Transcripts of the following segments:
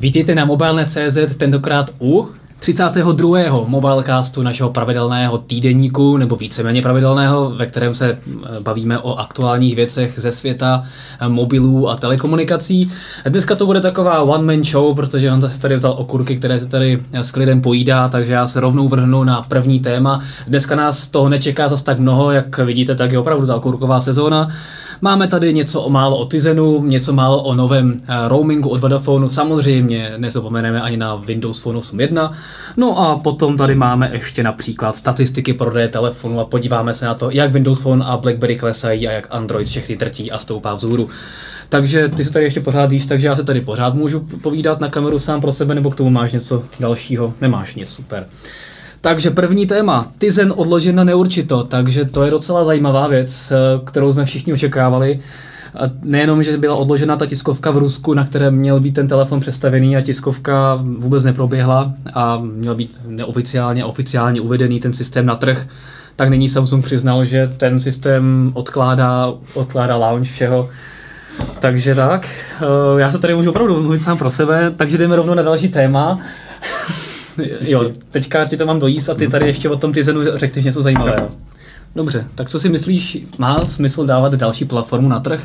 Vítejte na mobilne.cz, tentokrát u 32. mobilecastu našeho pravidelného týdenníku, nebo víceméně pravidelného, ve kterém se eh, bavíme o aktuálních věcech ze světa eh, mobilů a telekomunikací. Dneska to bude taková one-man show, protože on se tady vzal okurky, které se tady s klidem pojídá, takže já se rovnou vrhnu na první téma. Dneska nás toho nečeká zas tak mnoho, jak vidíte, tak je opravdu ta okurková sezóna. Máme tady něco o málo o Tizenu, něco málo o novém eh, roamingu od Vodafonu, samozřejmě nezapomeneme ani na Windows Phone 8.1. No a potom tady máme ještě například statistiky prodeje telefonu a podíváme se na to, jak Windows Phone a BlackBerry klesají a jak Android všechny trtí a stoupá vzhůru. Takže ty se tady ještě pořád jíš, takže já se tady pořád můžu povídat na kameru sám pro sebe, nebo k tomu máš něco dalšího? Nemáš nic, super. Takže první téma, Tizen odložen na neurčito, takže to je docela zajímavá věc, eh, kterou jsme všichni očekávali. Nejenom, že byla odložena ta tiskovka v Rusku, na které měl být ten telefon představený a tiskovka vůbec neproběhla a měl být neoficiálně, oficiálně uvedený ten systém na trh, tak nyní Samsung přiznal, že ten systém odkládá, odkládá launch všeho. Takže tak, eh, já se tady můžu opravdu mluvit sám pro sebe, takže jdeme rovnou na další téma. Jo, teďka ti to mám dojíst a ty tady ještě o tom Tizenu řekneš něco zajímavého. Dobře, tak co si myslíš, má smysl dávat další platformu na trh?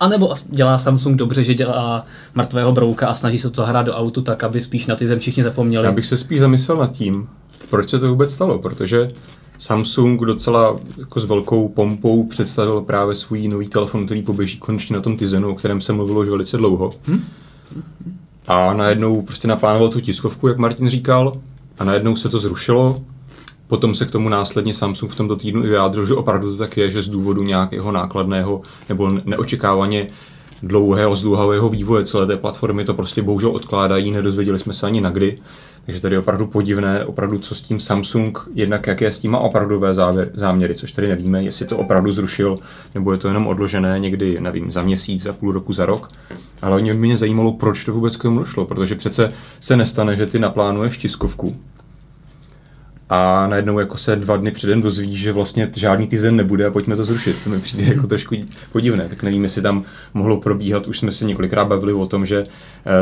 A nebo dělá Samsung dobře, že dělá mrtvého brouka a snaží se to zahrát do autu tak, aby spíš na ty zem všichni zapomněli? Já bych se spíš zamyslel nad tím, proč se to vůbec stalo, protože Samsung docela jako s velkou pompou představil právě svůj nový telefon, který poběží konečně na tom Tizenu, o kterém se mluvilo už velice dlouho. Hm? A najednou prostě naplánoval tu tiskovku, jak Martin říkal, a najednou se to zrušilo. Potom se k tomu následně Samsung v tomto týdnu i vyjádřil, že opravdu to tak je, že z důvodu nějakého nákladného nebo neočekávaně dlouhého, zdlouhavého vývoje celé té platformy to prostě bohužel odkládají, nedozvěděli jsme se ani na kdy. Takže tady je opravdu podivné, opravdu co s tím Samsung, jednak jaké s tím má opravdové závěr, záměry, což tady nevíme, jestli to opravdu zrušil, nebo je to jenom odložené někdy, nevím, za měsíc, za půl roku, za rok. Ale mě mě zajímalo, proč to vůbec k tomu došlo, protože přece se nestane, že ty naplánuješ tiskovku, a najednou jako se dva dny předem dozví, že vlastně žádný týzen nebude a pojďme to zrušit. To mi přijde jako trošku podivné. Tak nevím, jestli tam mohlo probíhat, už jsme se několikrát bavili o tom, že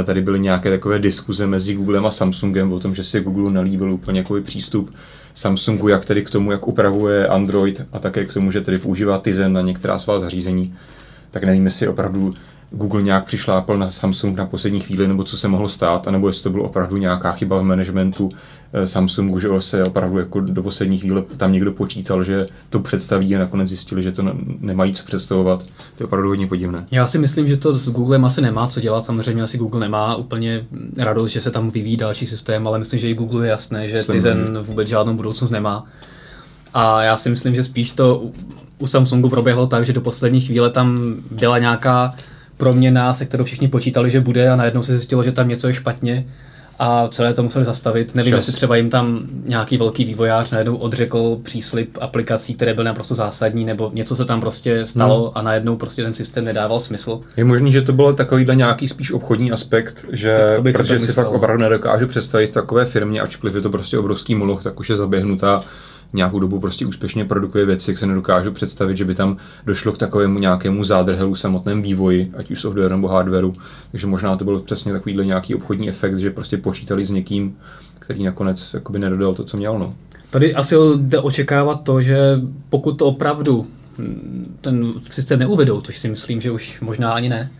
eh, tady byly nějaké takové diskuze mezi Googlem a Samsungem o tom, že si Google nalíbil úplně jako přístup Samsungu, jak tedy k tomu, jak upravuje Android a také k tomu, že tedy používá Tizen na některá svá zařízení. Tak nevím, jestli opravdu Google nějak přišlápl na Samsung na poslední chvíli, nebo co se mohlo stát, anebo jestli to bylo opravdu nějaká chyba v managementu Samsungu, že se opravdu jako do poslední chvíle tam někdo počítal, že to představí a nakonec zjistili, že to nemají co představovat. To je opravdu hodně podivné. Já si myslím, že to s Googlem asi nemá co dělat. Samozřejmě asi Google nemá úplně radost, že se tam vyvíjí další systém, ale myslím, že i Google je jasné, že Tizen vůbec žádnou budoucnost nemá. A já si myslím, že spíš to u Samsungu proběhlo tak, že do poslední chvíle tam byla nějaká proměna, se kterou všichni počítali, že bude a najednou se zjistilo, že tam něco je špatně a celé to museli zastavit. Nevím, Čas. jestli třeba jim tam nějaký velký vývojář najednou odřekl příslip aplikací, které byly naprosto zásadní, nebo něco se tam prostě stalo hmm. a najednou prostě ten systém nedával smysl. Je možný, že to byl takovýhle nějaký spíš obchodní aspekt, že to, to protože si fakt opravdu nedokážu představit takové firmě, ačkoliv je to prostě obrovský moloch, tak už je zaběhnutá nějakou dobu prostě úspěšně produkuje věci, jak se nedokážu představit, že by tam došlo k takovému nějakému zádrhelu samotném vývoji, ať už software nebo hardwareu. Takže možná to byl přesně takovýhle nějaký obchodní efekt, že prostě počítali s někým, který nakonec jakoby nedodal to, co měl. No. Tady asi jde očekávat to, že pokud to opravdu ten systém neuvedou, což si myslím, že už možná ani ne,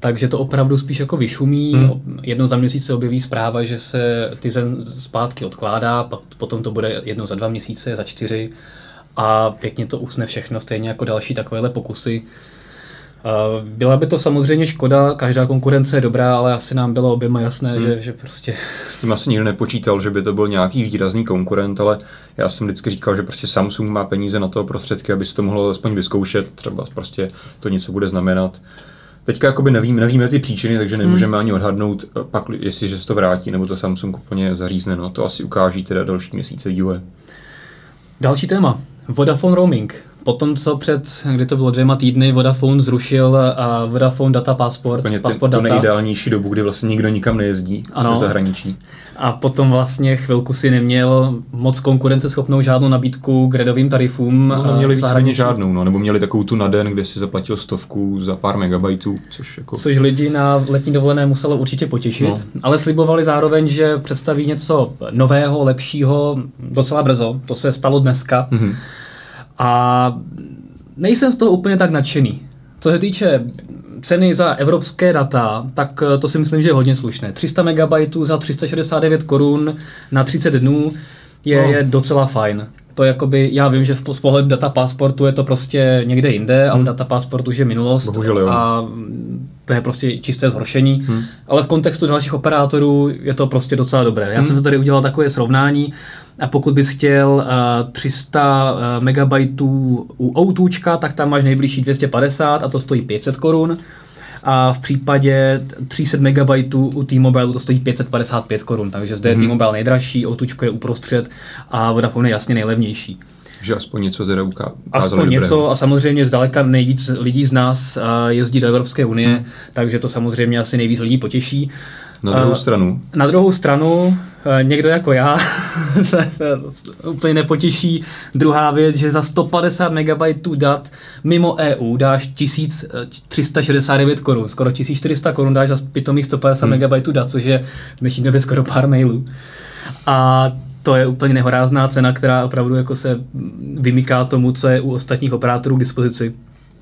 takže to opravdu spíš jako vyšumí. Hmm. Jednou za měsíc se objeví zpráva, že se ty zem zpátky odkládá, potom to bude jednou za dva měsíce, za čtyři a pěkně to usne všechno, stejně jako další takovéhle pokusy. Byla by to samozřejmě škoda, každá konkurence je dobrá, ale asi nám bylo oběma jasné, hmm. že, že prostě... S tím asi nikdo nepočítal, že by to byl nějaký výrazný konkurent, ale já jsem vždycky říkal, že prostě Samsung má peníze na to prostředky, aby si to mohlo aspoň vyzkoušet, třeba prostě to něco bude znamenat. Teďka jakoby nevím, nevíme ty příčiny, takže nemůžeme hmm. ani odhadnout, eh, pak, jestli se to vrátí, nebo to Samsung úplně zařízne. No, to asi ukáží teda další měsíce vývoje. Další téma. Vodafone Roaming. Potom, co před, kdy to bylo dvěma týdny, Vodafone zrušil a Vodafone Data Passport, Úplně Passport to Data. nejideálnější dobu, kdy vlastně nikdo nikam nejezdí Ano. do zahraničí. A potom vlastně chvilku si neměl moc konkurenceschopnou žádnou nabídku k redovým tarifům. No, eh, neměli v víceméně zahraničí. žádnou, no, nebo měli takovou tu na den, kde si zaplatil stovku za pár megabajtů, což jako... Což lidi na letní dovolené muselo určitě potěšit, No. ale slibovali zároveň, že představí něco nového, lepšího docela brzo. To se stalo dneska. Mhm. A nejsem z toho úplně tak nadšený. Co se týče ceny za evropské data, tak eh, to si myslím, že je hodně slušné. 300 MB za 369 korun na 30 dnů je, No. je docela fajn. To jakoby, já vím, že v, z pohledu data pasportu je to prostě někde jinde, ale data pasport už je minulost Bohužel jo. a to je prostě čisté zhoršení. Hmm. Ale v kontextu dalších operátorů je to prostě docela dobré. Já Hmm. jsem tady udělal takové srovnání a pokud bys chtěl uh, 300 uh, megabajtů u Outučka, tak tam máš nejbližší 250 a to stojí 500 korun. A v případě 300 megabajtů u T-Mobile to stojí 555 korun, takže zde je Mhm. T-Mobile nejdražší, Outučko je uprostřed a Vodafone je jasně nejlevnější. Že aspoň něco teda uká- ukázali Aspoň dobrého. něco a samozřejmě zdaleka nejvíc lidí z nás a, jezdí do Evropské unie, Hmm. takže to samozřejmě asi nejvíc lidí potěší. Na druhou A, stranu, Na druhou stranu, eh, někdo jako já se se úplně nepotěší. Druhá věc, že za 150 MB dat mimo EU dáš 1369 korun, skoro 1400 korun dáš za pitomých 150 Hmm. MB dat, což je v dnešní době skoro pár mailů. A to je úplně nehorázná cena, která opravdu jako se vymyká tomu, co je u ostatních operátorů k dispozici.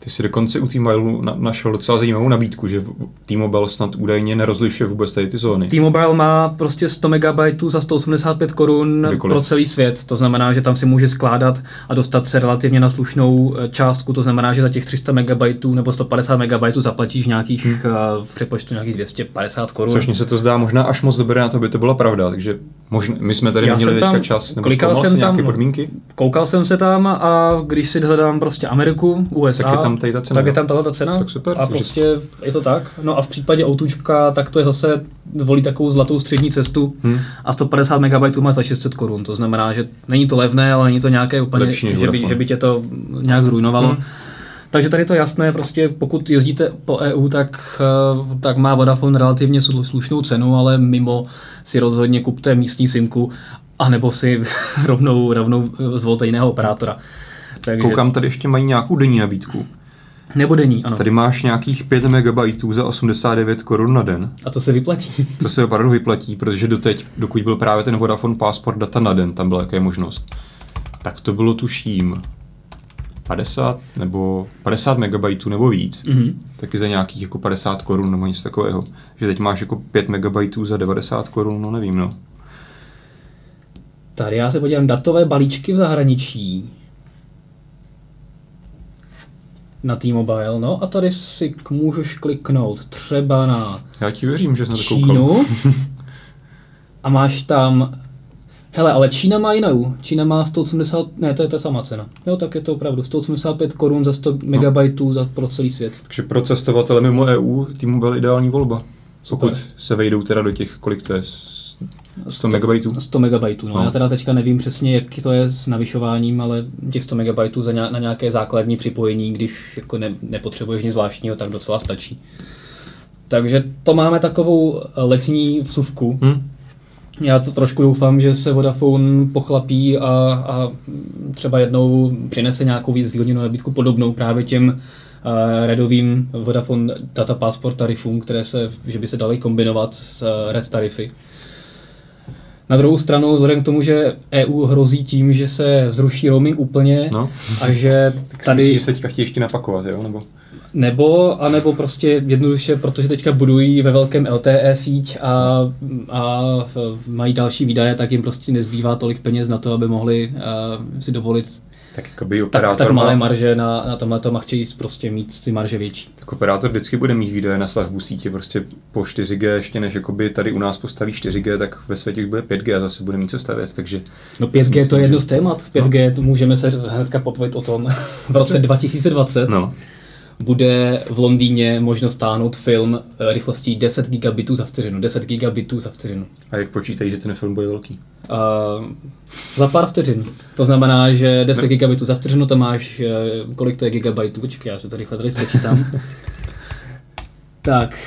Ty si dokonce u T-Mobile na, našel docela zajímavou nabídku, že T-Mobile snad údajně nerozlišuje vůbec tady ty zóny. T-Mobile má prostě 100 MB za 185 korun pro celý svět. To znamená, že tam si může skládat a dostat se relativně na slušnou eh, částku. To znamená, že za těch 300 MB nebo 150 MB zaplatíš nějakých hmm. v přepočtu nějakých 250 korun. Což mně se to zdá možná až moc dobré na to, aby to byla pravda. Takže možná, my jsme tady Já jsem teďka tam- čas, nebo klikal jsem tam- podmínky? Koukal jsem se tam a když si hledám prostě Ameriku, USA, Tak je tam tady ta cena, tak je tam tahle ta cena. Tak super, A prostě je to tak. No a v případě Outučka, tak to je zase, volí takovou zlatou střední cestu Hmm. a 150 MB má za 600 korun. To znamená, že není to levné, ale není to nějaké úplně, Lepší že by, že by tě to nějak zrujnovalo. Hmm. Takže tady to je jasné, prostě pokud jezdíte po EU, tak, eh, tak má Vodafone relativně slu- slušnou cenu, ale mimo si rozhodně kupte místní simku, anebo si rovnou, rovnou eh, zvolte jiného operátora. Takže, Koukám, tady ještě mají nějakou denní nabídku. Nebo denní, ano. Tady máš nějakých 5 MB za 89 korun na den. A to se vyplatí. To se opravdu vyplatí, protože doteď, dokud byl právě ten Vodafone Passport data na den, tam byla jaká možnost, tak to bylo tuším 50 nebo 50 MB nebo víc. Mhm. Taky za nějakých jako 50 korun nebo něco takového. Že teď máš jako 5 MB za 90 korun, no nevím no. Tady já se podívám, datové balíčky v zahraničí. Na T-Mobile, no a tady si k- můžeš kliknout třeba na Já ti věřím, že jsem na to koukal. Čínu a máš tam Hele, ale Čína má jinou. Čína má 180, ne, to je ta sama cena. Jo, tak je to opravdu 185 korun za 100 megabajtů za, pro celý svět. Takže pro cestovatele mimo EU tím byl ideální volba. Pokud Super. se vejdou teda do těch, kolik to je, 100 megabajtů. 100 megabajtů, no. No. Já teda teďka nevím přesně, jak to je s navyšováním, ale těch 100 megabajtů za na nějaké základní připojení, když jako ne, nepotřebuješ nic zvláštního, tak docela stačí. Takže to máme takovou letní vsuvku. Hm? Já to trošku doufám, že se Vodafone pochlapí a, a třeba jednou přinese nějakou víc zvýhodněnou nabídku podobnou právě těm uh, redovým Vodafone Data Passport tarifům, které se, že by se daly kombinovat s uh, red tarify. Na druhou stranu, vzhledem k tomu, že EU hrozí tím, že se zruší roaming úplně No. a že Tady... tady... Myslíš, že se teďka chtějí ještě napakovat, jo? Nebo... Nebo, anebo prostě jednoduše, protože teďka budují ve velkém LTE síť a, a mají další výdaje, tak jim prostě nezbývá tolik peněz na to, aby mohli uh, si dovolit Tak jakoby tak, operátor, tak malé má, marže na, na tomhle tom a chtějí prostě mít ty marže větší. tak operátor vždycky bude mít výdaje na stavbu sítě prostě po 4G, ještě než jakoby tady u nás postaví 4G, tak ve světě už bude 5G a zase bude mít co stavět, takže... No si 5G to myslím, je jedno že- z témat. 5G to můžeme se hnedka popovědět o tom v roce 2020. No, bude v Londýně možno stáhnout film eh, rychlostí 10 gigabitů za vteřinu. 10 gigabitů za vteřinu. A jak počítají, že ten film bude velký? Uh, za pár vteřin. To znamená, že 10 ne. gigabitů za vteřinu, to máš, uh, kolik to je gigabajtů? Počkej, já se to rychle tady spočítám. tak,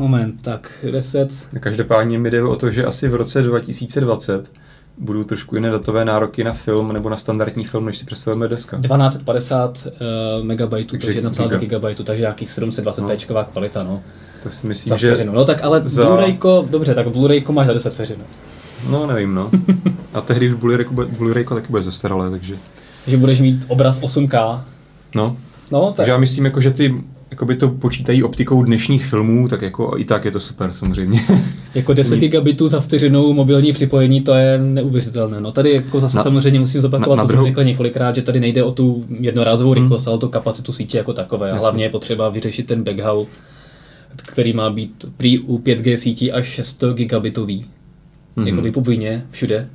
moment, tak 10. Každopádně mi jde o to, že asi v roce 2020 budou trošku jiné datové nároky na film nebo na standardní film, než si představujeme dneska. 1250 uh, megabajtů, takže, takže 1,2 gigabajtů, takže nějakých 720 no. kvalita, no. To si myslím, za že... No tak ale za... Blu-rayko, dobře, tak Blu-rayko máš za 10 vteřin. No, nevím, no. A tehdy už Blu-rayko, Blu-rayko taky bude zastaralé, takže... Že budeš mít obraz 8K. No. No, tak... Takže já myslím, jako, že ty jakoby to počítají optikou dnešních filmů, tak jako i tak je to super samozřejmě. jako 10 gigabitů za vteřinu mobilní připojení, to je neuvěřitelné. No tady jako zase na, samozřejmě musím zopakovat, na, na to jsem řekl několikrát, že tady nejde o tu jednorázovou hmm. rychlost, ale o tu kapacitu sítě jako takové. A hlavně je potřeba vyřešit ten backhaul, který má být prý u 5G sítí až 600 gigabitový. Mm-hmm. Jakoby povinně všude.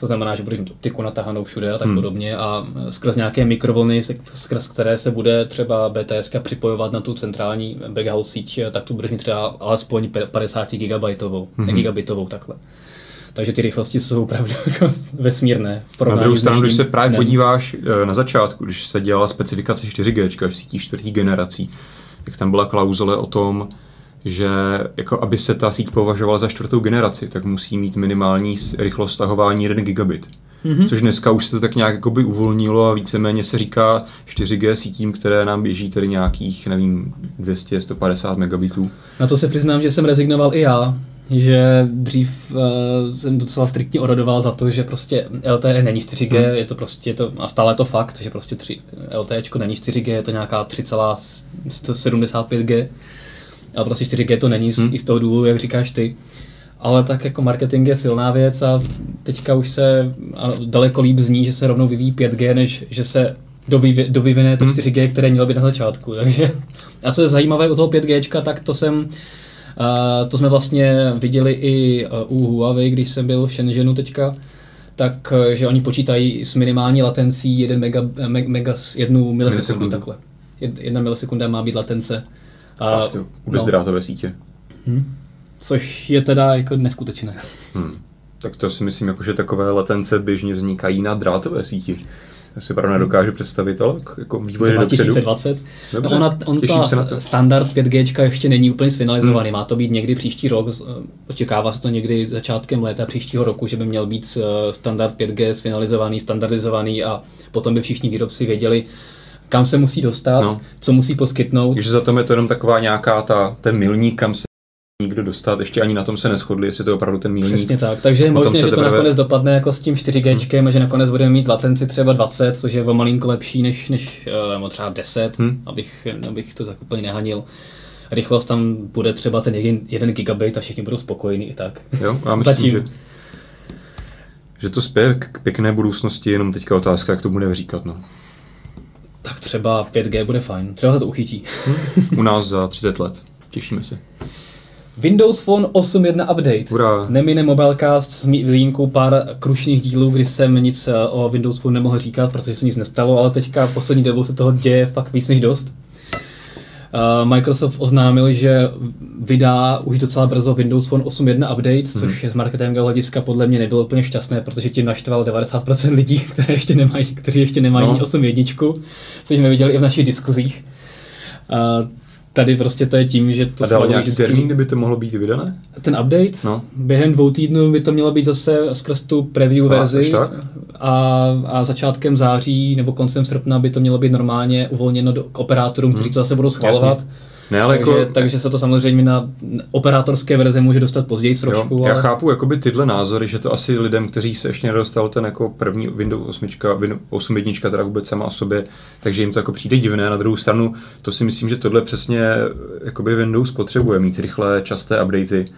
To znamená, že budeš mít optiku natahanou všude a tak hmm. podobně a e, skrz nějaké mikrovlny, skrz které se bude třeba BTS připojovat na tu centrální backhaul síť, e, tak tu budeš mít třeba alespoň 50 gigabajtovou, hmm. gigabitovou takhle. Takže ty rychlosti jsou opravdu jako vesmírné. Na druhou stranu, když se právě dnem. podíváš e, na začátku, když se dělala specifikace 4G, sítí čtvrtý generací, tak tam byla klauzule o tom, že jako aby se ta síť považovala za čtvrtou generaci, tak musí mít minimální rychlost stahování 1 gigabit. Mm-hmm. Což dneska už se to tak nějak jakoby uvolnilo a víceméně se říká 4G sítím, které nám běží tedy nějakých, nevím, 200-150 megabitů. Na to se přiznám, že jsem rezignoval i já, že dřív uh, jsem docela striktně orodoval za to, že prostě LTE není 4G, hmm. je to prostě, je to, a stále je to fakt, že prostě 3, LTE není 4G, je to nějaká 3,75G ale prostě 4G to není hmm. i z toho důvodu, jak říkáš ty. Ale tak jako marketing je silná věc a teďka už se a daleko líp zní, že se rovnou vyvíjí 5G, než že se dovyvine to 4G, hmm. které mělo být na začátku. Takže, a co je zajímavé u toho 5G, tak to jsem Uh, to jsme vlastně viděli i u Huawei, když jsem byl v Shenzhenu teďka, tak že oni počítají s minimální latencí 1 mega, mega, 1 milisekundu takhle. Jedna milisekunda má být latence Fakt, jo. U bezdrátové no. sítě. Hmm. Což je teda jako neskutečné. Hmm. Tak to si myslím, jako, že takové latence běžně vznikají na drátové síti. Já si právě nedokážu představit, ale jako vývoj 2020. Dobře, Ona, on ta se na to. standard 5G ještě není úplně sfinalizovaný. Hmm. Má to být někdy příští rok. Očekává se to někdy začátkem léta příštího roku, že by měl být eh, standard 5G sfinalizovaný, standardizovaný a potom by všichni výrobci věděli, kam se musí dostat, no. co musí poskytnout. Takže za tom je to jenom taková nějaká ta, ten milník, kam se nikdo dostat, ještě ani na tom se neschodli, jestli to je opravdu ten milník. Přesně tak, takže je možné, že to teprve... nakonec dopadne jako s tím 4G, hmm. a že nakonec budeme mít latenci třeba 20, což je o malinko lepší než, než uh, třeba 10, hmm. abych, abych to tak úplně nehanil. Rychlost tam bude třeba ten 1 gigabit a všichni budou spokojení i tak. Jo, já myslím, Zatím. že že to spěje k pěkné budoucnosti, jenom teďka otázka, jak to budeme říkat. No tak třeba 5G bude fajn. Třeba se to uchytí. U nás za 30 let. Těšíme se. Windows Phone 8.1 update. Ura. Nemine Mobilecast s výjimkou pár krušných dílů, kdy jsem nic eh, o Windows Phone nemohl říkat, protože se nic nestalo, ale teďka poslední dobou se toho děje fakt víc než dost. Uh, Microsoft oznámil, že vydá už docela brzo Windows Phone 8.1 update, hmm. což z marketingového hlediska podle mě nebylo úplně šťastné, protože tím naštval 90% lidí, které ještě nemají, kteří ještě nemají no. 8.1, což jsme viděli i v našich diskuzích. Uh, tady prostě to je tím, že to... A dal nějaký vždycky... termín, kdyby to mohlo být vydané? Ten update? No. Během dvou týdnů by to mělo být zase skrz tu preview a, verzi. Tak? A, a začátkem září nebo koncem srpna by to mělo být normálně uvolněno do, k operátorům, hmm. kteří to zase budou schvalovat. Jasně. Ne, ale takže, jako, takže se to samozřejmě na operátorské verze může dostat později trošku. Jo, já ale... chápu jakoby tyhle názory, že to asi lidem, kteří se ještě nedostal ten jako první Windows 8, Windows 8 jednička teda vůbec sama o sobě, takže jim to jako přijde divné. Na druhou stranu, to si myslím, že tohle přesně jakoby Windows potřebuje, mít rychlé, časté updaty.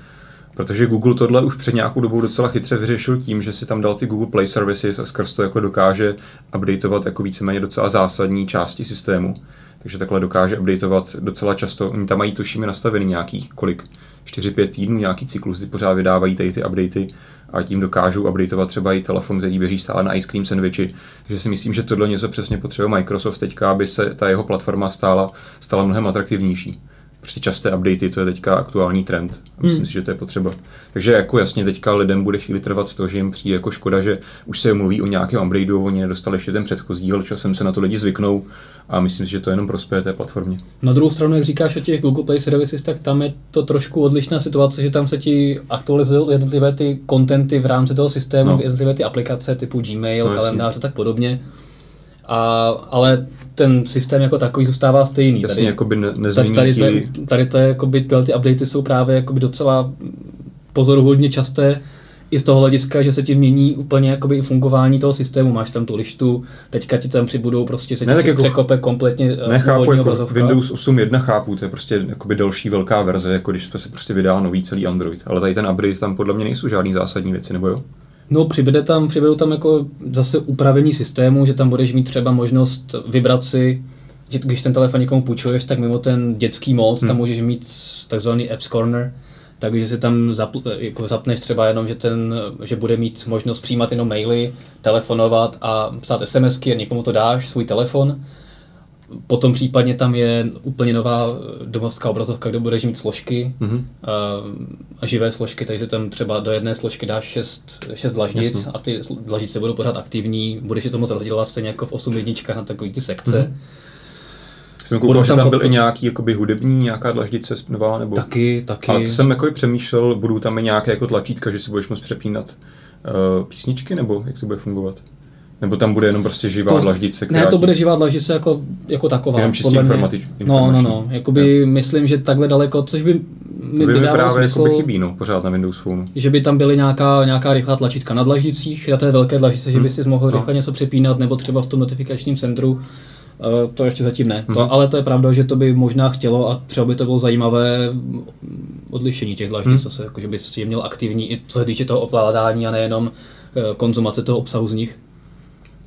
Protože Google tohle už před nějakou dobou docela chytře vyřešil tím, že si tam dal ty Google Play Services a skrz to jako dokáže updateovat jako víceméně docela zásadní části systému takže takhle dokáže updateovat docela často. Oni tam mají tuším nastavený nějakých kolik, 4-5 týdnů nějaký cyklus, kdy pořád vydávají tady ty updaty a tím dokážou updateovat třeba i telefon, který běží stále na ice cream sandwichi. Takže si myslím, že tohle něco přesně potřebuje Microsoft teďka, aby se ta jeho platforma stála, stala mnohem atraktivnější prostě časté updaty, to je teďka aktuální trend. A myslím hmm. si, že to je potřeba. Takže jako jasně teďka lidem bude chvíli trvat to, že jim přijde jako škoda, že už se mluví o nějakém updateu, oni nedostali ještě ten předchozí, ale časem se na to lidi zvyknou a myslím si, že to jenom prospěje té platformě. Na druhou stranu, jak říkáš o těch Google Play Services, tak tam je to trošku odlišná situace, že tam se ti aktualizují jednotlivé ty kontenty v rámci toho systému, no. jednotlivé ty aplikace typu Gmail, no, kalendář a tak podobně. A, ale ten systém jako takový zůstává stejný. Jasně, tady, jakoby ne, tady, tady, tady, tady to je, jakoby, tyhle ty updaty jsou právě jakoby docela pozoruhodně časté, i z toho hlediska, že se ti mění úplně jakoby i fungování toho systému. Máš tam tu lištu, teďka ti tam přibudou prostě se ti ne, jako, překope kompletně eh, nechápu, jako obrazovka. Windows 8.1 chápu, to je prostě jakoby další velká verze, jako když se prostě vydá nový celý Android. Ale tady ten update tam podle mě nejsou žádný zásadní věci, nebo jo? No, přibude tam, přibudou tam jako zase upravení systému, že tam budeš mít třeba možnost vybrat si, že když ten telefon někomu půjčuješ, tak mimo ten dětský mód, hmm. tam můžeš mít takzvaný Apps Corner, takže si tam zapl, jako zapneš třeba jenom, že, ten, že bude mít možnost přijímat jenom maily, telefonovat a psát SMSky a někomu to dáš, svůj telefon Potom případně tam je úplně nová domovská obrazovka, kde budeš mít složky mm-hmm. a, a živé složky, takže tam třeba do jedné složky dáš šest, šest dlaždic Jasně. a ty dlaždice budou pořád aktivní, budeš si to moc rozdělovat stejně jako v 8 jedničkách na takový ty sekce. Mm-hmm. Jsem koukal, že tam byl i nějaký jakoby hudební, nějaká dlaždice nová, nebo... Taky, taky. Ale to jsem jako přemýšlel, budou tam i nějaké jako tlačítka, že si budeš moct přepínat uh, písničky, nebo jak to bude fungovat? Nebo tam bude jenom prostě živá to, dlaždice? Ne, to bude živá dlaždice jako, jako taková. Jenom čistě informatič, No, no, no. Jakoby yeah. myslím, že takhle daleko, což by mi, by mi právě smysl, chybí, no, pořád na Windows Phone. Že by tam byly nějaká, nějaká rychlá tlačítka na dlaždicích, na té velké dlaždice, hmm. že by si mohl no. rychle něco přepínat, nebo třeba v tom notifikačním centru. Uh, to ještě zatím ne. hmm To, mhm. ale to je pravda, že to by možná chtělo a třeba by to bylo zajímavé odlišení těch dlaždic, hmm. zase, jako, že by si je měl aktivní i co se týče toho ovládání a nejenom uh, konzumace toho obsahu z nich.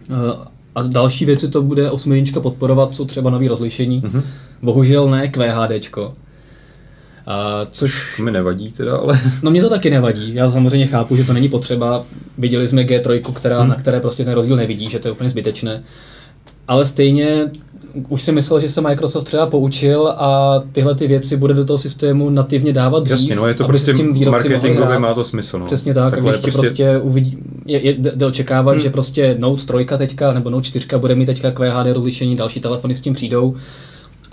Eh, a další věci to bude 8 podporovat, jsou třeba nový rozlišení. Mm-hmm. Bohužel ne QHDčko. A což... To mi nevadí teda, ale... No mě to taky nevadí. Já samozřejmě chápu, že to není potřeba. Viděli jsme G3, která, hmm. na které prostě ten rozdíl nevidí, že to je úplně zbytečné. Ale stejně už si myslel, že se Microsoft třeba poučil a tyhle ty věci bude do toho systému nativně dávat dřív. Jasně, no je to prostě marketingově má to smysl. No. Přesně tak, Takhle a prostě, prostě uvidí, je, je, jde očekávat, hmm. že prostě Note 3 teďka, nebo Note 4 bude mít teďka QHD rozlišení, další telefony s tím přijdou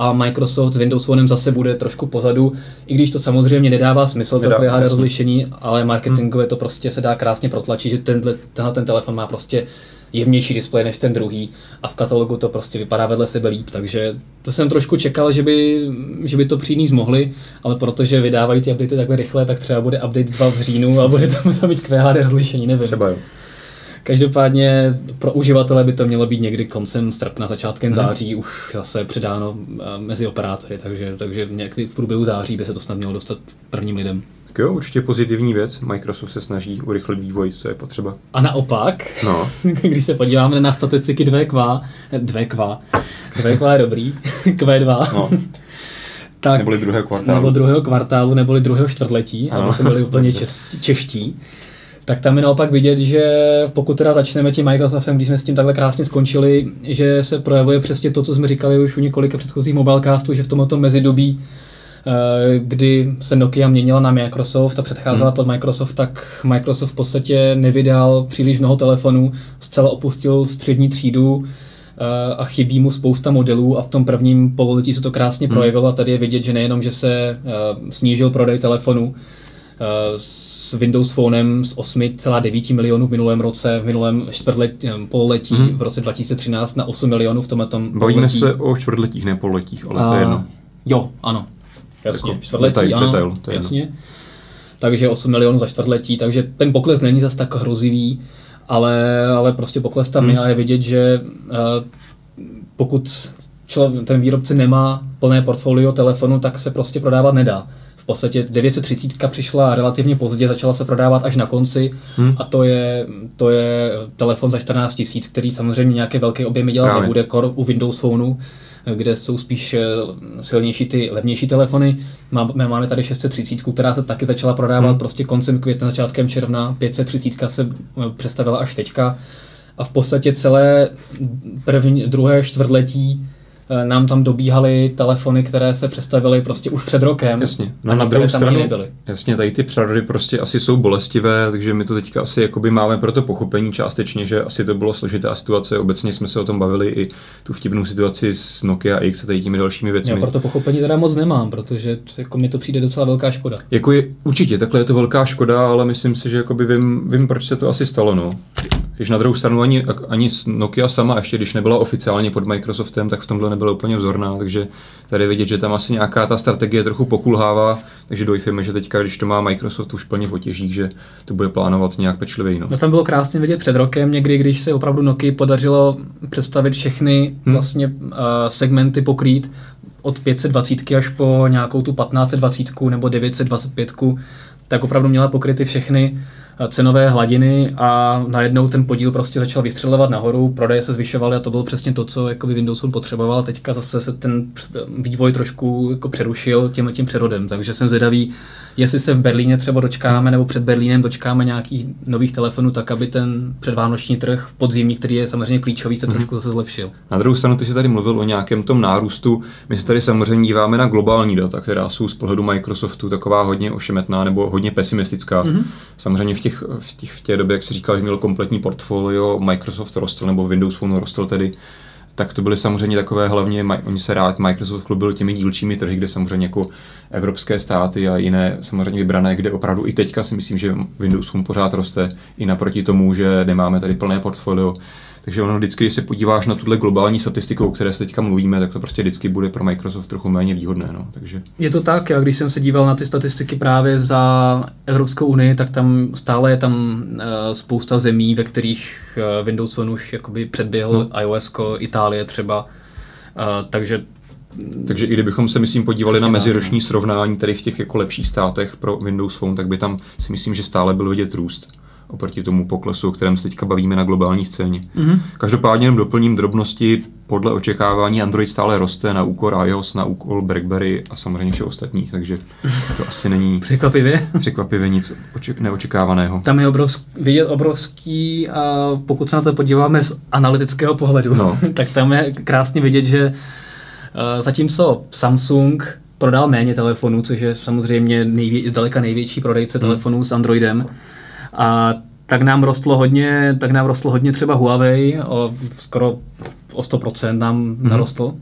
a Microsoft s Windows Phone zase bude trošku pozadu, i když to samozřejmě nedává smysl Nedá, to QHD rozlišení, ale marketingově hmm. to prostě se dá krásně protlačit, že tenhle, tenhle ten telefon má prostě jemnější displej než ten druhý a v katalogu to prostě vypadá vedle sebe líp, takže to jsem trošku čekal, že by, že by to přinést mohli, ale protože vydávají ty updaty takhle rychle, tak třeba bude update 2 v říjnu a bude tam, tam mít QHD rozlišení, nevím. Třeba jo. Každopádně pro uživatele by to mělo být někdy koncem srpna, začátkem hmm. září už zase předáno eh, mezi operátory, takže, takže někdy v průběhu září by se to snad mělo dostat prvním lidem. Tak jo, určitě pozitivní věc. Microsoft se snaží urychlit vývoj, co je potřeba. A naopak, no. když se podíváme na statistiky 2Q, 2Q, 2Q je dobrý, Q2, no. tak, neboli druhého kvartálu. Nebo druhého kvartálu, neboli druhého čtvrtletí, ano. aby byli úplně čes, čeští tak tam je naopak vidět, že pokud teda začneme tím Microsoftem, když jsme s tím takhle krásně skončili, že se projevuje přesně to, co jsme říkali už u několika předchozích mobilecastů, že v tomto mezidobí eh, kdy se Nokia měnila na Microsoft a předcházela hmm. pod Microsoft, tak Microsoft v podstatě nevydal příliš mnoho telefonů, zcela opustil střední třídu eh, a chybí mu spousta modelů a v tom prvním pololetí se to krásně hmm. projevilo a tady je vidět, že nejenom, že se eh, snížil prodej telefonů, Windows Phonem z 8,9 milionů v minulém roce, v minulém čtvrtletí, eh, pololetí hmm. v roce 2013 na 8 milionů v tomhle tom Bavíme se o čtvrtletích, ne pololetích, ale A, to je jedno. Jo, ano. Jasně, jako čtvrtletí, detail, ano, detail, to je jasně. Jedno. Takže 8 milionů za čtvrtletí, takže ten pokles není zas tak hrozivý, ale, ale prostě pokles tam hmm. je a je vidět, že uh, pokud člověk, ten výrobce nemá plné portfolio telefonu, tak se prostě prodávat nedá podstatě 930 přišla relativně pozdě, začala se prodávat až na konci hmm. a to je, to je telefon za 14 tisíc, který samozřejmě nějaké velké objemy dělat Právě. nebude, kor u Windows Phoneu. kde jsou spíš eh, silnější ty levnější telefony. Máme, máme tady 630, která se taky začala prodávat hmm. prostě koncem května, začátkem června. 530 se eh, představila až teďka. A v podstatě celé první, druhé čtvrtletí nám tam dobíhaly telefony, které se představily prostě už před rokem. Jasně. No na druhou stranu, jasně, tady ty přerody prostě asi jsou bolestivé, takže my to teďka asi jakoby máme pro to pochopení částečně, že asi to bylo složitá situace. Obecně jsme se o tom bavili i tu vtipnou situaci s Nokia X a tady těmi dalšími věcmi. Já pro to pochopení teda moc nemám, protože jako mi to přijde docela velká škoda. Jako je, určitě, takhle je to velká škoda, ale myslím si, že jakoby vím, vím, proč se to asi stalo. No. Když na druhou stranu ani, ani Nokia sama, ještě když nebyla oficiálně pod Microsoftem, tak v tomhle nebyla úplně vzorná, takže tady vidět, že tam asi nějaká ta strategie trochu pokulhává, takže doufáme, že teďka, když to má Microsoft už plně v otěžích, že to bude plánovat nějak pečlivě. No. no tam bylo krásně vidět před rokem někdy, když se opravdu Nokia podařilo představit všechny hmm. vlastně uh, segmenty pokrýt od 520 až po nějakou tu 1520 nebo 925, tak opravdu měla pokryty všechny cenové hladiny a najednou ten podíl prostě začal vystřelovat nahoru, prodeje se zvyšovaly a to bylo přesně to, co jako Windows potřeboval. Teďka zase se ten vývoj trošku jako přerušil tím tím přerodem, takže jsem zvědavý, jestli se v Berlíně třeba dočkáme, nebo před Berlínem dočkáme nějakých nových telefonů, tak aby ten předvánoční trh podzimní, který je samozřejmě klíčový, se mm-hmm. trošku zase zlepšil. Na druhou stranu, ty jsi tady mluvil o nějakém tom nárůstu. My se tady samozřejmě díváme na globální data, která jsou z pohledu Microsoftu taková hodně ošemetná nebo hodně pesimistická. Mm-hmm. Samozřejmě v, těch, v, těch, v té době, jak se říkal, že měl kompletní portfolio, Microsoft rostl nebo Windows Phone rostl tedy tak to byly samozřejmě takové hlavně, oni se rád Microsoft chlubil těmi dílčími trhy, kde samozřejmě jako evropské státy a jiné samozřejmě vybrané, kde opravdu i teďka si myslím, že Windows Phone pořád roste i naproti tomu, že nemáme tady plné portfolio takže ono vždycky, když se podíváš na tuhle globální statistiku, o které se teďka mluvíme, tak to prostě vždycky bude pro Microsoft trochu méně výhodné. No. Takže... Je to tak, já když jsem se díval na ty statistiky právě za Evropskou unii, tak tam stále je tam uh, spousta zemí, ve kterých uh, Windows Phone už jakoby předběhl no. iOS, Itálie třeba. Uh, takže takže i kdybychom se, myslím, podívali na meziroční no. srovnání tady v těch jako lepších státech pro Windows Phone, tak by tam si myslím, že stále byl vidět růst oproti tomu poklesu, o kterém se teďka bavíme na globální scéně. Mm-hmm. Každopádně jenom doplním drobnosti. Podle očekávání Android stále roste na úkor iOS, na úkol BlackBerry a samozřejmě všech ostatních, takže to asi není překvapivě, překvapivě nic oček- neočekávaného. Tam je obrovsk- vidět obrovský, a pokud se na to podíváme z analytického pohledu, no. tak tam je krásně vidět, že uh, zatímco Samsung prodal méně telefonů, což je samozřejmě nejvě- zdaleka největší prodejce hmm. telefonů s Androidem, a tak nám rostlo hodně, tak nám rostlo hodně třeba Huawei, o, skoro o 100% nám mm-hmm. narostl.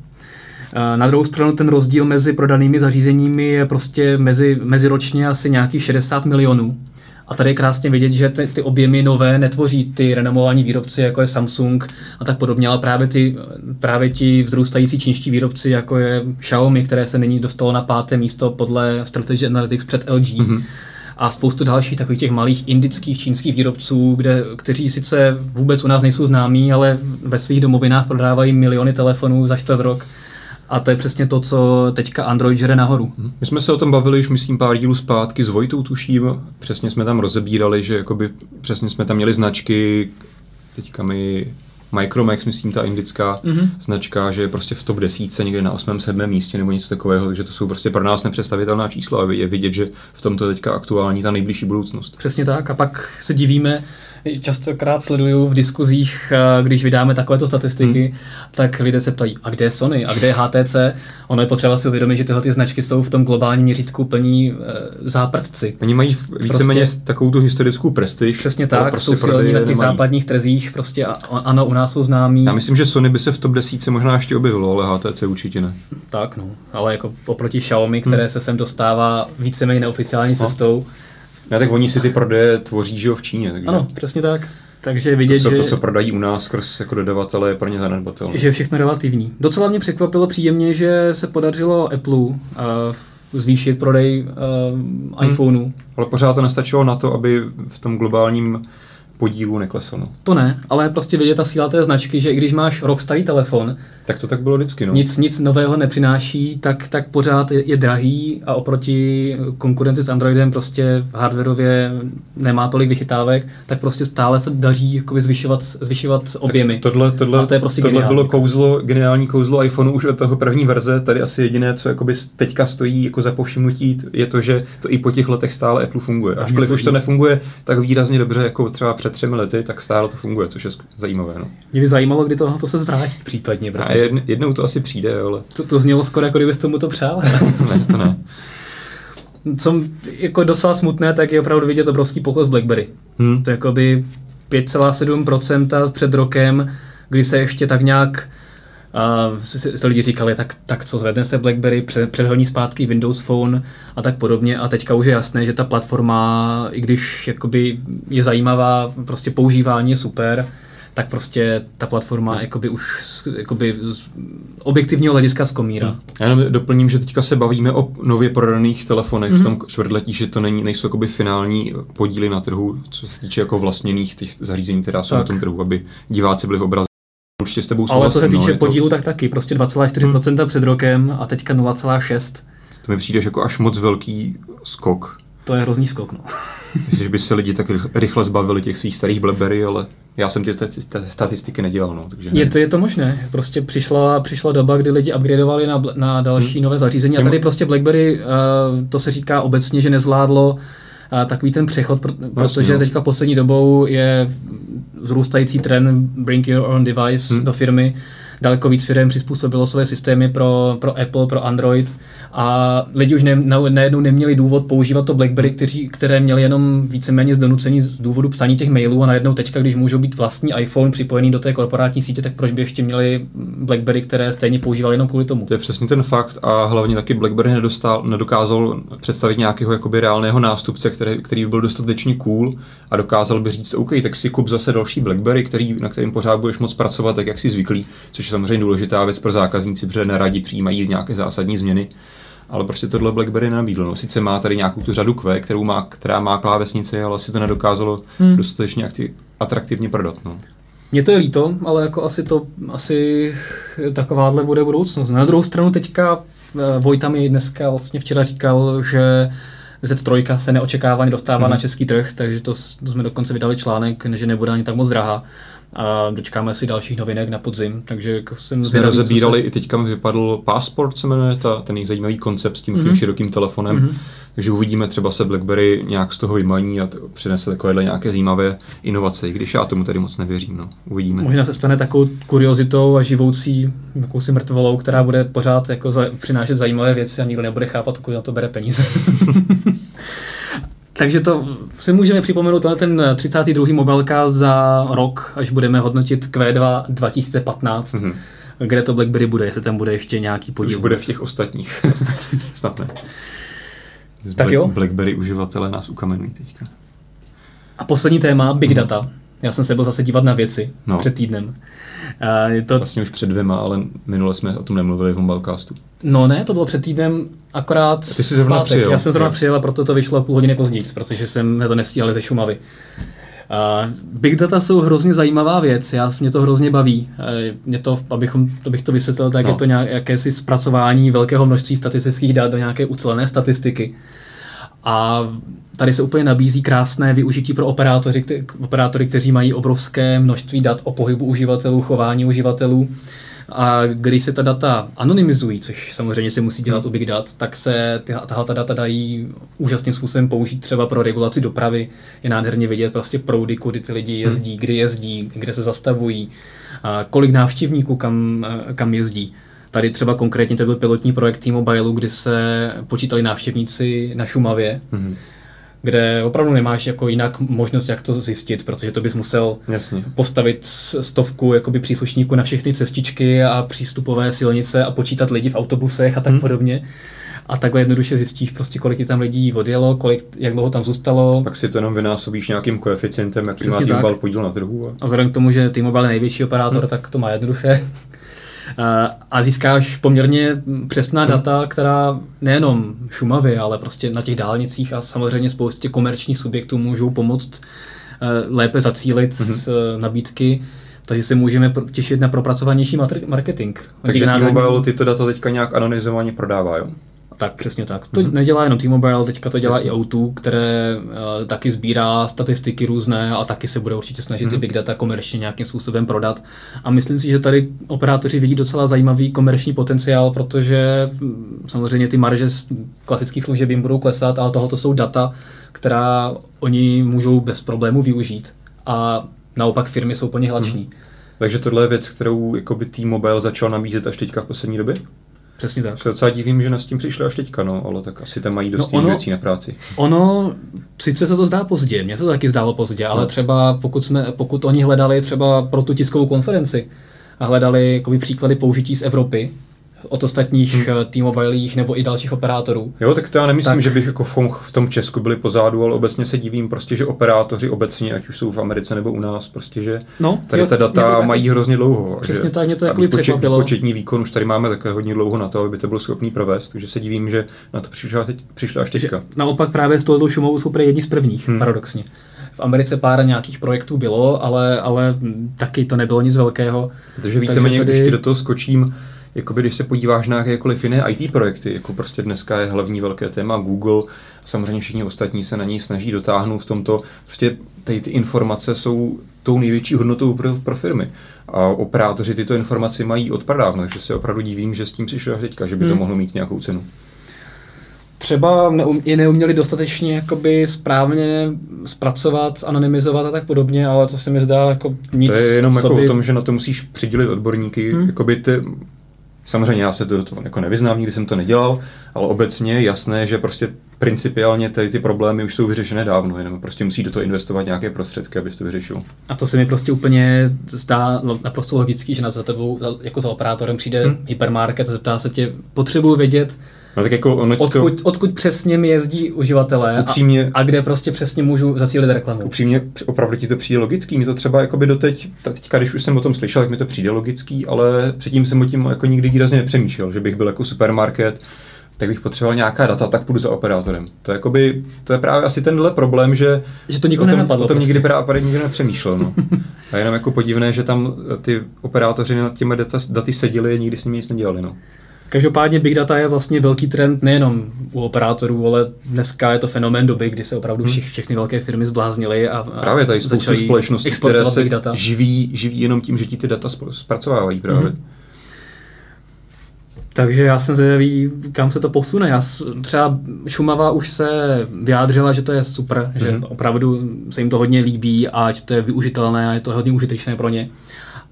Na druhou stranu ten rozdíl mezi prodanými zařízeními je prostě mezi, meziročně asi nějakých 60 milionů. A tady je krásně vidět, že ty, ty objemy nové netvoří ty renomovaní výrobci, jako je Samsung a tak podobně, ale právě, ty, právě ti vzrůstající čínští výrobci, jako je Xiaomi, které se nyní dostalo na páté místo podle Strategy Analytics před LG. Mm-hmm a spoustu dalších takových těch malých indických, čínských výrobců, kde, kteří sice vůbec u nás nejsou známí, ale ve svých domovinách prodávají miliony telefonů za čtvrt rok. A to je přesně to, co teďka Android žere nahoru. My jsme se o tom bavili už, myslím, pár dílů zpátky s Vojtou, tuším. Přesně jsme tam rozebírali, že jakoby, přesně jsme tam měli značky, teďka mi Micromax, myslím, ta indická mm-hmm. značka, že je prostě v top desítce někde na 8. 7. místě nebo něco takového, takže to jsou prostě pro nás nepředstavitelná čísla a je vidět, že v tomto teďka aktuální ta nejbližší budoucnost. Přesně tak a pak se divíme, častokrát sleduju v diskuzích, eh, když vydáme takovéto statistiky, hmm. tak lidé se ptají, a kde je Sony, a kde je HTC? Ono je potřeba si uvědomit, že tyhle ty značky jsou v tom globálním měřítku plní e, záprdci. Oni mají víceméně prostě, takovou tu historickou prestiž. Přesně tak, prostě jsou silní na těch nemají. západních trzích, prostě a, ano, u nás jsou známí. Já myslím, že Sony by se v top 10 možná ještě objevilo, ale HTC určitě ne. Tak no, ale jako oproti Xiaomi, které hmm. se sem dostává víceméně neoficiální no. cestou, ne, tak oni si ty prodeje tvoří, že jo, v Číně. Takže... Ano, přesně tak. Takže vidět, to, co, že... To, co prodají u nás skrz jako dodavatele, je pro ně zanedbatelné. Že je všechno relativní. Docela mě překvapilo příjemně, že se podařilo Apple uh, zvýšit prodej uh, iPhoneu. Hmm. Ale pořád to nestačilo na to, aby v tom globálním podílu neklesl. No. To ne, ale prostě vidět ta síla té značky, že i když máš rok starý telefon, Tak to tak bylo vždycky, no. Nic, nic nového nepřináší, tak, tak pořád je, je drahý a oproti konkurenci s Androidem prostě hardwareově nemá tolik vychytávek, tak prostě stále se daří jakoby zvyšovat, zvyšovat objemy. Tak tohle, tohle, a to je prostě tohle geniální. bylo kouzlo, geniální kouzlo iPhoneu už od toho první verze. Tady asi jediné, co jakoby teďka stojí jako za povšimnutí, je to, že to i po těch letech stále Apple funguje. Ačkoliv už to nefunguje tak výrazně dobře, jako třeba před třemi lety, tak stále to funguje, což je zajímavé. No. Mě by zajímalo, kdy to, to se zvrátí případně, A protože jedn, jednou to asi přijde, ale to, to znělo skoro, jako kdybys tomu to přál. ne, to ne. Co jako docela smutné, tak je opravdu vidět obrovský pokles BlackBerry. Hm. To je jakoby 5,7% před rokem, kdy se ještě tak nějak a si, si, lidi říkali, tak, tak co zvedne se BlackBerry, před, předhoní zpátky Windows Phone a tak podobně. A teďka už je jasné, že ta platforma, i když jakoby je zajímavá, prostě používání je super, tak prostě ta platforma jakoby už jakoby z objektivního hlediska zkomírá. Já jenom doplním, že teďka se bavíme o nově prodaných telefonech Mhm. v tom čtvrtletí, že to není, nejsou jakoby finální podíly na trhu, co se týče jako vlastněných těch zařízení, která jsou Tak. na tom trhu, aby diváci byli v obraze. Určitě s tebou Ale co se souhlasím, týče je to, podílu, tak taky. Prostě 2,4% před rokem a teďka 0,6%. to mi přijde jako až moc velký skok. To je hrozný skok. No. Myslím, že by se lidi tak rych- rychle zbavili těch svých starých Blackberry, ale já jsem ty statistiky nedělal, no, takže Je nevím. to, je to možné. Prostě přišla, přišla doba, kdy lidi upgradeovali na, na další nové zařízení. A tady prostě BlackBerry, uh, to se říká obecně, že nezvládlo uh, takový ten přechod, pr- protože no. teďka poslední dobou je vzrůstající trend bring your own device Hmm. do firmy. Daleko víc firm přizpůsobilo své systémy pro, pro Apple, pro Android a lidi už ne, na, najednou neměli důvod používat to BlackBerry, kteří, které měli jenom víceméně z donucení z důvodu psaní těch mailů a najednou teďka, když můžou být vlastní iPhone připojený do té korporátní sítě, tak proč by ještě měli BlackBerry, které stejně používali jenom kvůli tomu? To je přesně ten fakt a hlavně taky BlackBerry nedostal, nedokázal představit nějakého jakoby reálného nástupce, který, který by byl dostatečně cool a dokázal by říct, OK, tak si kup zase další BlackBerry, který, na kterým pořád budeš moc pracovat, tak jak jsi zvyklý, což je samozřejmě důležitá věc pro zákazníci, protože neradi přijímají nějaké zásadní změny. Ale prostě tohle BlackBerry nenabídlo. No, sice má tady nějakou tu řadu Q, kterou má, která má klávesnici, ale asi to nedokázalo Hmm. hmm. dostatečně aktiv, atraktivně prodat. No. Mně to je líto, ale jako asi to, asi takováhle bude budoucnost. Na druhou stranu teďka eh, Vojta mi dneska vlastně včera říkal, že Z3 se neočekávaně dostává Mhm. na český trh, takže to, to jsme dokonce vydali článek, že nebude ani tak moc drahá. A dočkáme si dalších novinek na podzim, takže jako jsem Jsme zvědavý, rozebírali, se- i teďka mi vypadl Passport, se jmenuje ta, ten jejich zajímavý koncept s tím mm-hmm. Mhm. širokým telefonem. Mhm. Mm-hmm. Takže uvidíme, třeba se BlackBerry nějak z toho vymaní a t- přinese takovéhle nějaké zajímavé inovace, i když já tomu tady moc nevěřím. No. Uvidíme. Možná se stane takovou kuriozitou a živoucí jakousi mrtvolou, která bude pořád jako za, přinášet zajímavé věci a nikdo nebude chápat, kolik na to bere peníze. Takže to si můžeme připomenout tenhle ten 32. mobilka za rok, až budeme hodnotit Q2 2015, Mhm. kde to BlackBerry bude, jestli tam bude ještě nějaký To už podíl. bude v těch ostatních. Snad ne. Tak jo. BlackBerry uživatelé nás ukamenují teďka. A poslední téma, Big Data. Já jsem se byl zase dívat na věci No. před týdnem. A je to, Vlastně už před dvěma, ale minule jsme o tom nemluvili v mobilecastu. No ne, to bylo před týdnem akorát Ty jsi zrovna přijel, Já jsem zrovna přijel a proto to vyšlo půl hodiny později, protože jsem to nestíhal ze Šumavy. Uh, big data jsou hrozně zajímavá věc, já, mě to hrozně baví. Uh, je to, abychom, to bych to vysvětlil, tak No. je to nějak, jakési zpracování velkého množství statistických dat do nějaké ucelené statistiky. A tady se úplně nabízí krásné využití pro operátory, kte- operátory, kteří mají obrovské množství dat o pohybu uživatelů, chování uživatelů. A když se ta data anonymizují, což samozřejmě se musí dělat u Big Dat, tak se tahle ta data dají úžasným způsobem použít třeba pro regulaci dopravy. Je nádherně vidět prostě proudy, kudy ty lidi jezdí, kdy jezdí, kde se zastavují, a kolik návštěvníků kam, kam jezdí. Tady třeba konkrétně to byl pilotní projekt T-Mobile, kdy se počítali návštěvníci na Šumavě, Mhm. kde opravdu nemáš jako jinak možnost, jak to zjistit, protože to bys musel Jasně. postavit stovku jakoby příslušníků na všechny cestičky a přístupové silnice a počítat lidi v autobusech a tak Hmm. podobně. A takhle jednoduše zjistíš prostě, kolik ti tam lidí odjelo, kolik, jak dlouho tam zůstalo. Pak si to jenom vynásobíš nějakým koeficientem, jaký má Přesně T-Mobile tak. podíl na trhu. A... A vzhledem k tomu, že T-Mobile je největší operátor, Hmm. tak to má jednoduché. A- A získáš poměrně přesná Hmm. data, která nejenom Šumavy, ale prostě na těch dálnicích a samozřejmě spoustě komerčních subjektů můžou pomoct eh, lépe zacílit Mhm. z eh, nabídky. Takže se můžeme těšit na propracovanější marketing. Takže T-Mobile tyto data teďka nějak anonymizovaně prodává, jo? Tak, přesně tak. To mm-hmm. nedělá jenom T-Mobile, teďka to dělá Jasně. i O2, které uh, taky sbírá statistiky různé a taky se bude určitě snažit mm-hmm. ty big data komerčně nějakým způsobem prodat. A myslím si, že tady operátoři vidí docela zajímavý komerční potenciál, protože hm, samozřejmě ty marže z klasických služeb jim budou klesat, ale tohoto jsou data, která oni můžou bez problému využít. A naopak firmy jsou po ně hlační. Mm-hmm. Takže tohle je věc, kterou T-Mobile začal nabízet až teďka v poslední době? Přesně tak. Se docela divím, že nás tím přišli až teďka, no, ale tak asi tam mají dost no ono, věcí na práci. Ono, sice se to zdá pozdě, mně se to taky zdálo pozdě, ale no. třeba pokud, jsme, pokud oni hledali třeba pro tu tiskovou konferenci a hledali jakoby, příklady použití z Evropy, od ostatních hmm. Eh, T-Mobilích nebo i dalších operátorů. Jo, tak to já nemyslím, tak. že bych jako v tom Česku byli pozadu, ale obecně se divím prostě, že operátoři obecně, ať už jsou v Americe nebo u nás, prostě, že no, tady jo, ta data mají hrozně dlouho. Přesně že, tak, mě to jako překvapilo. Početní výkon už tady máme také hodně dlouho na to, aby to bylo schopný provést, takže se divím, že na to přišlo, teď, přišlo až teďka. Že naopak právě s touto šumou jsou jedni z prvních, hmm. paradoxně. V Americe pár nějakých projektů bylo, ale, ale taky to nebylo nic velkého. Takže víceméně, tady... když do toho skočím, jakoby, když se podíváš na jakékoliv jiné IT projekty, jako prostě dneska je hlavní velké téma Google, samozřejmě všichni ostatní se na něj snaží dotáhnout v tomto, prostě tady ty informace jsou tou největší hodnotou pro, pro firmy. A operátoři tyto informace mají od pradávna, takže se opravdu divím, že s tím přišlo až teďka, že by to hmm. mohlo mít nějakou cenu třeba neum, je neuměli dostatečně jakoby správně zpracovat, anonymizovat a tak podobně, ale to se mi zdá jako nic. To je jenom jako o tom, že na to musíš přidělit odborníky, hmm. jakoby ty, Samozřejmě já se do toho jako nevyznám, nikdy jsem to nedělal, ale obecně je jasné, že prostě principiálně tady ty problémy už jsou vyřešené dávno, jenom prostě musí do toho investovat nějaké prostředky, aby to vyřešil. A to se mi prostě úplně zdá naprosto logický, že na za tebou jako za operátorem přijde hmm. hypermarket a zeptá se tě, potřebuji vědět, No tak jako ono odkud, to... odkud přesně mi jezdí uživatelé upřímně, a, a, kde prostě přesně můžu zacílit reklamu. Upřímně, opravdu ti to přijde logický. Mi to třeba jako by doteď, teďka, když už jsem o tom slyšel, tak mi to přijde logický, ale předtím jsem o tím jako nikdy výrazně nepřemýšlel, že bych byl jako supermarket, tak bych potřeboval nějaká data, tak půjdu za operátorem. To je, jakoby, to je právě asi tenhle problém, že, že to nikoho o tom, o tom prostě. nikdy právě nikdo nepřemýšlel. No. A jenom jako podivné, že tam ty operátoři nad těmi data, daty seděli a nikdy s nimi nic nedělali. No. Každopádně big data je vlastně velký trend nejenom u operátorů, ale dneska je to fenomén doby, kdy se opravdu hmm. všich, všechny velké firmy zbláznily a, a Právě tady spoustu společností, které se data. Živí, živí jenom tím, že ti ty data zpracovávají právě. Hmm. Takže já jsem zvědavý, kam se to posune. Já třeba Šumava už se vyjádřila, že to je super, mm-hmm. že mhm. opravdu se jim to hodně líbí a že to je využitelné a je to hodně užitečné pro ně.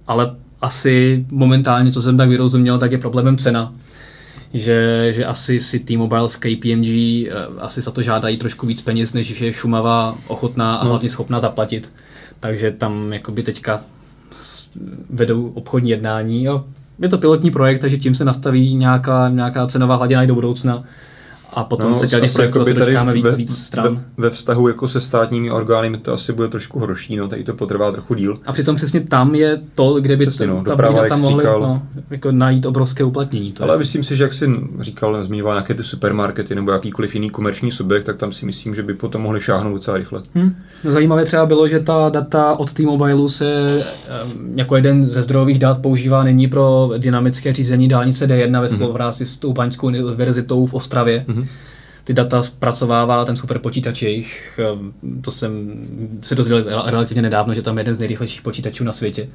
Ale asi momentálně, co jsem tak vyrozuměl, tak je problémem cena že, že asi si T-Mobile s KPMG uh, asi za to žádají trošku víc peněz, než je Šumava ochotná a no. hlavně schopná zaplatit. Takže tam jakoby teďka vedou obchodní jednání a je to pilotní projekt, takže tím se nastaví nějaká, nějaká cenová hladina i do budoucna a potom no, se těch projektů se dočkáme víc, ve, víc stran. Ve, ve, vztahu jako se státními orgány to asi bude trošku horší, no, tady to potrvá trochu díl. A přitom přesně tam je to, kde by přesně, no, ta doprava, tam mohli no, jako najít obrovské uplatnění. To Ale je. myslím si, že jak jsi říkal, zmiňoval nějaké ty supermarkety nebo jakýkoliv jiný komerční subjekt, tak tam si myslím, že by potom mohli šáhnout docela rychle. Hmm. No, zajímavé třeba bylo, že ta data od T-Mobile se jako jeden ze zdrojových dat používá nyní pro dynamické řízení dálnice D1 ve mhm. spolupráci hmm. s tou Paňskou univerzitou v Ostravě. Hmm ty data zpracovává ten superpočítač jejich. Ehm, to jsem se dozvěděl relativně nedávno, že tam je jeden z nejrychlejších počítačů na světě.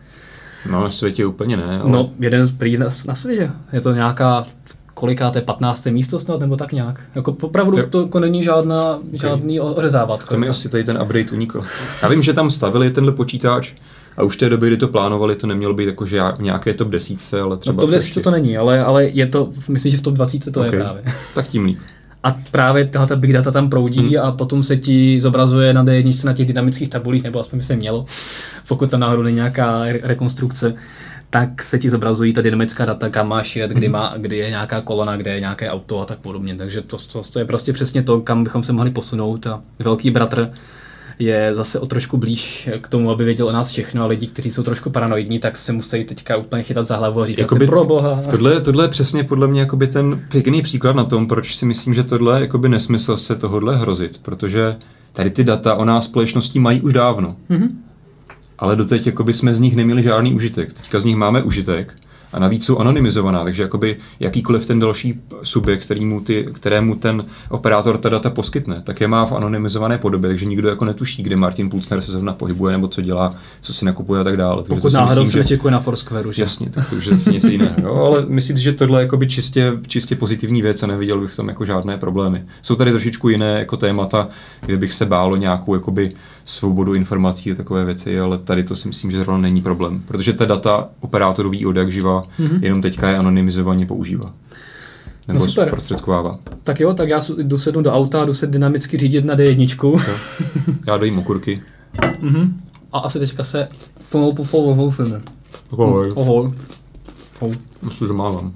No na světě úplně ne. Ale... No jeden z prý na, na světě. Je to nějaká kolikáté 15. místo snad, nebo tak nějak. Jako opravdu jo. to jako není žádná, okay. žádný ořezávat. To mi asi tady ten update unikl. Já vím, že tam stavili tenhle počítač, a už v té době, kdy to plánovali, to nemělo být jako, že nějaké top 10, ale třeba... No v top 10 to, to není, ale, ale je to, myslím, že v top 20 to okay. je právě. Tak tím líp. A právě tahle big data tam proudí hmm. a potom se ti zobrazuje na D1 na těch dynamických tabulích, nebo aspoň by se mělo, pokud tam náhodou není nějaká rekonstrukce, tak se ti zobrazují ta dynamická data, kam máš jet, kdy, hmm. má, kdy je nějaká kolona, kde je nějaké auto a tak podobně. Takže to, to, to je prostě přesně to, kam bychom se mohli posunout. A velký bratr je zase o trošku blíž k tomu, aby věděl o nás všechno a lidi, kteří jsou trošku paranoidní, tak se musí teďka úplně chytat za hlavu a říkat jakoby, si pro boha. Tohle, tohle je přesně podle mě jakoby ten pěkný příklad na tom, proč si myslím, že tohle je jakoby nesmysl se tohodle hrozit, protože tady ty data o nás společnosti mají už dávno. Mm-hmm. ale doteď jakoby jsme z nich neměli žádný užitek. Teďka z nich máme užitek a navíc jsou anonymizovaná, takže jakoby jakýkoliv ten další subjekt, kterýmu ty, kterému ten operátor ta data poskytne, tak je má v anonymizované podobě, takže nikdo jako netuší, kde Martin Pulsner se zrovna pohybuje, nebo co dělá, co si nakupuje a tak dále. Takže Pokud náhodou se nečekuje na Foursquare, že? Jasně, tak to už je zase něco jiného. Jo, ale myslím si, že tohle je jakoby čistě, čistě pozitivní věc a neviděl bych tam jako žádné problémy. Jsou tady trošičku jiné jako témata, kde bych se bálo nějakou jakoby svobodu informací a takové věci, ale tady to si myslím, že zrovna není problém, protože ta data operátor ví od jak živa, mm-hmm. jenom teďka je anonymizovaně používá. Nebo no super. zprostředkovává. Tak jo, tak já jdu sednu do auta a jdu se dynamicky řídit na D1. já dojím okurky. Mm-hmm. A asi teďka se pomalu pofouvou Ahoj. Ahoj. Myslím, že mávám.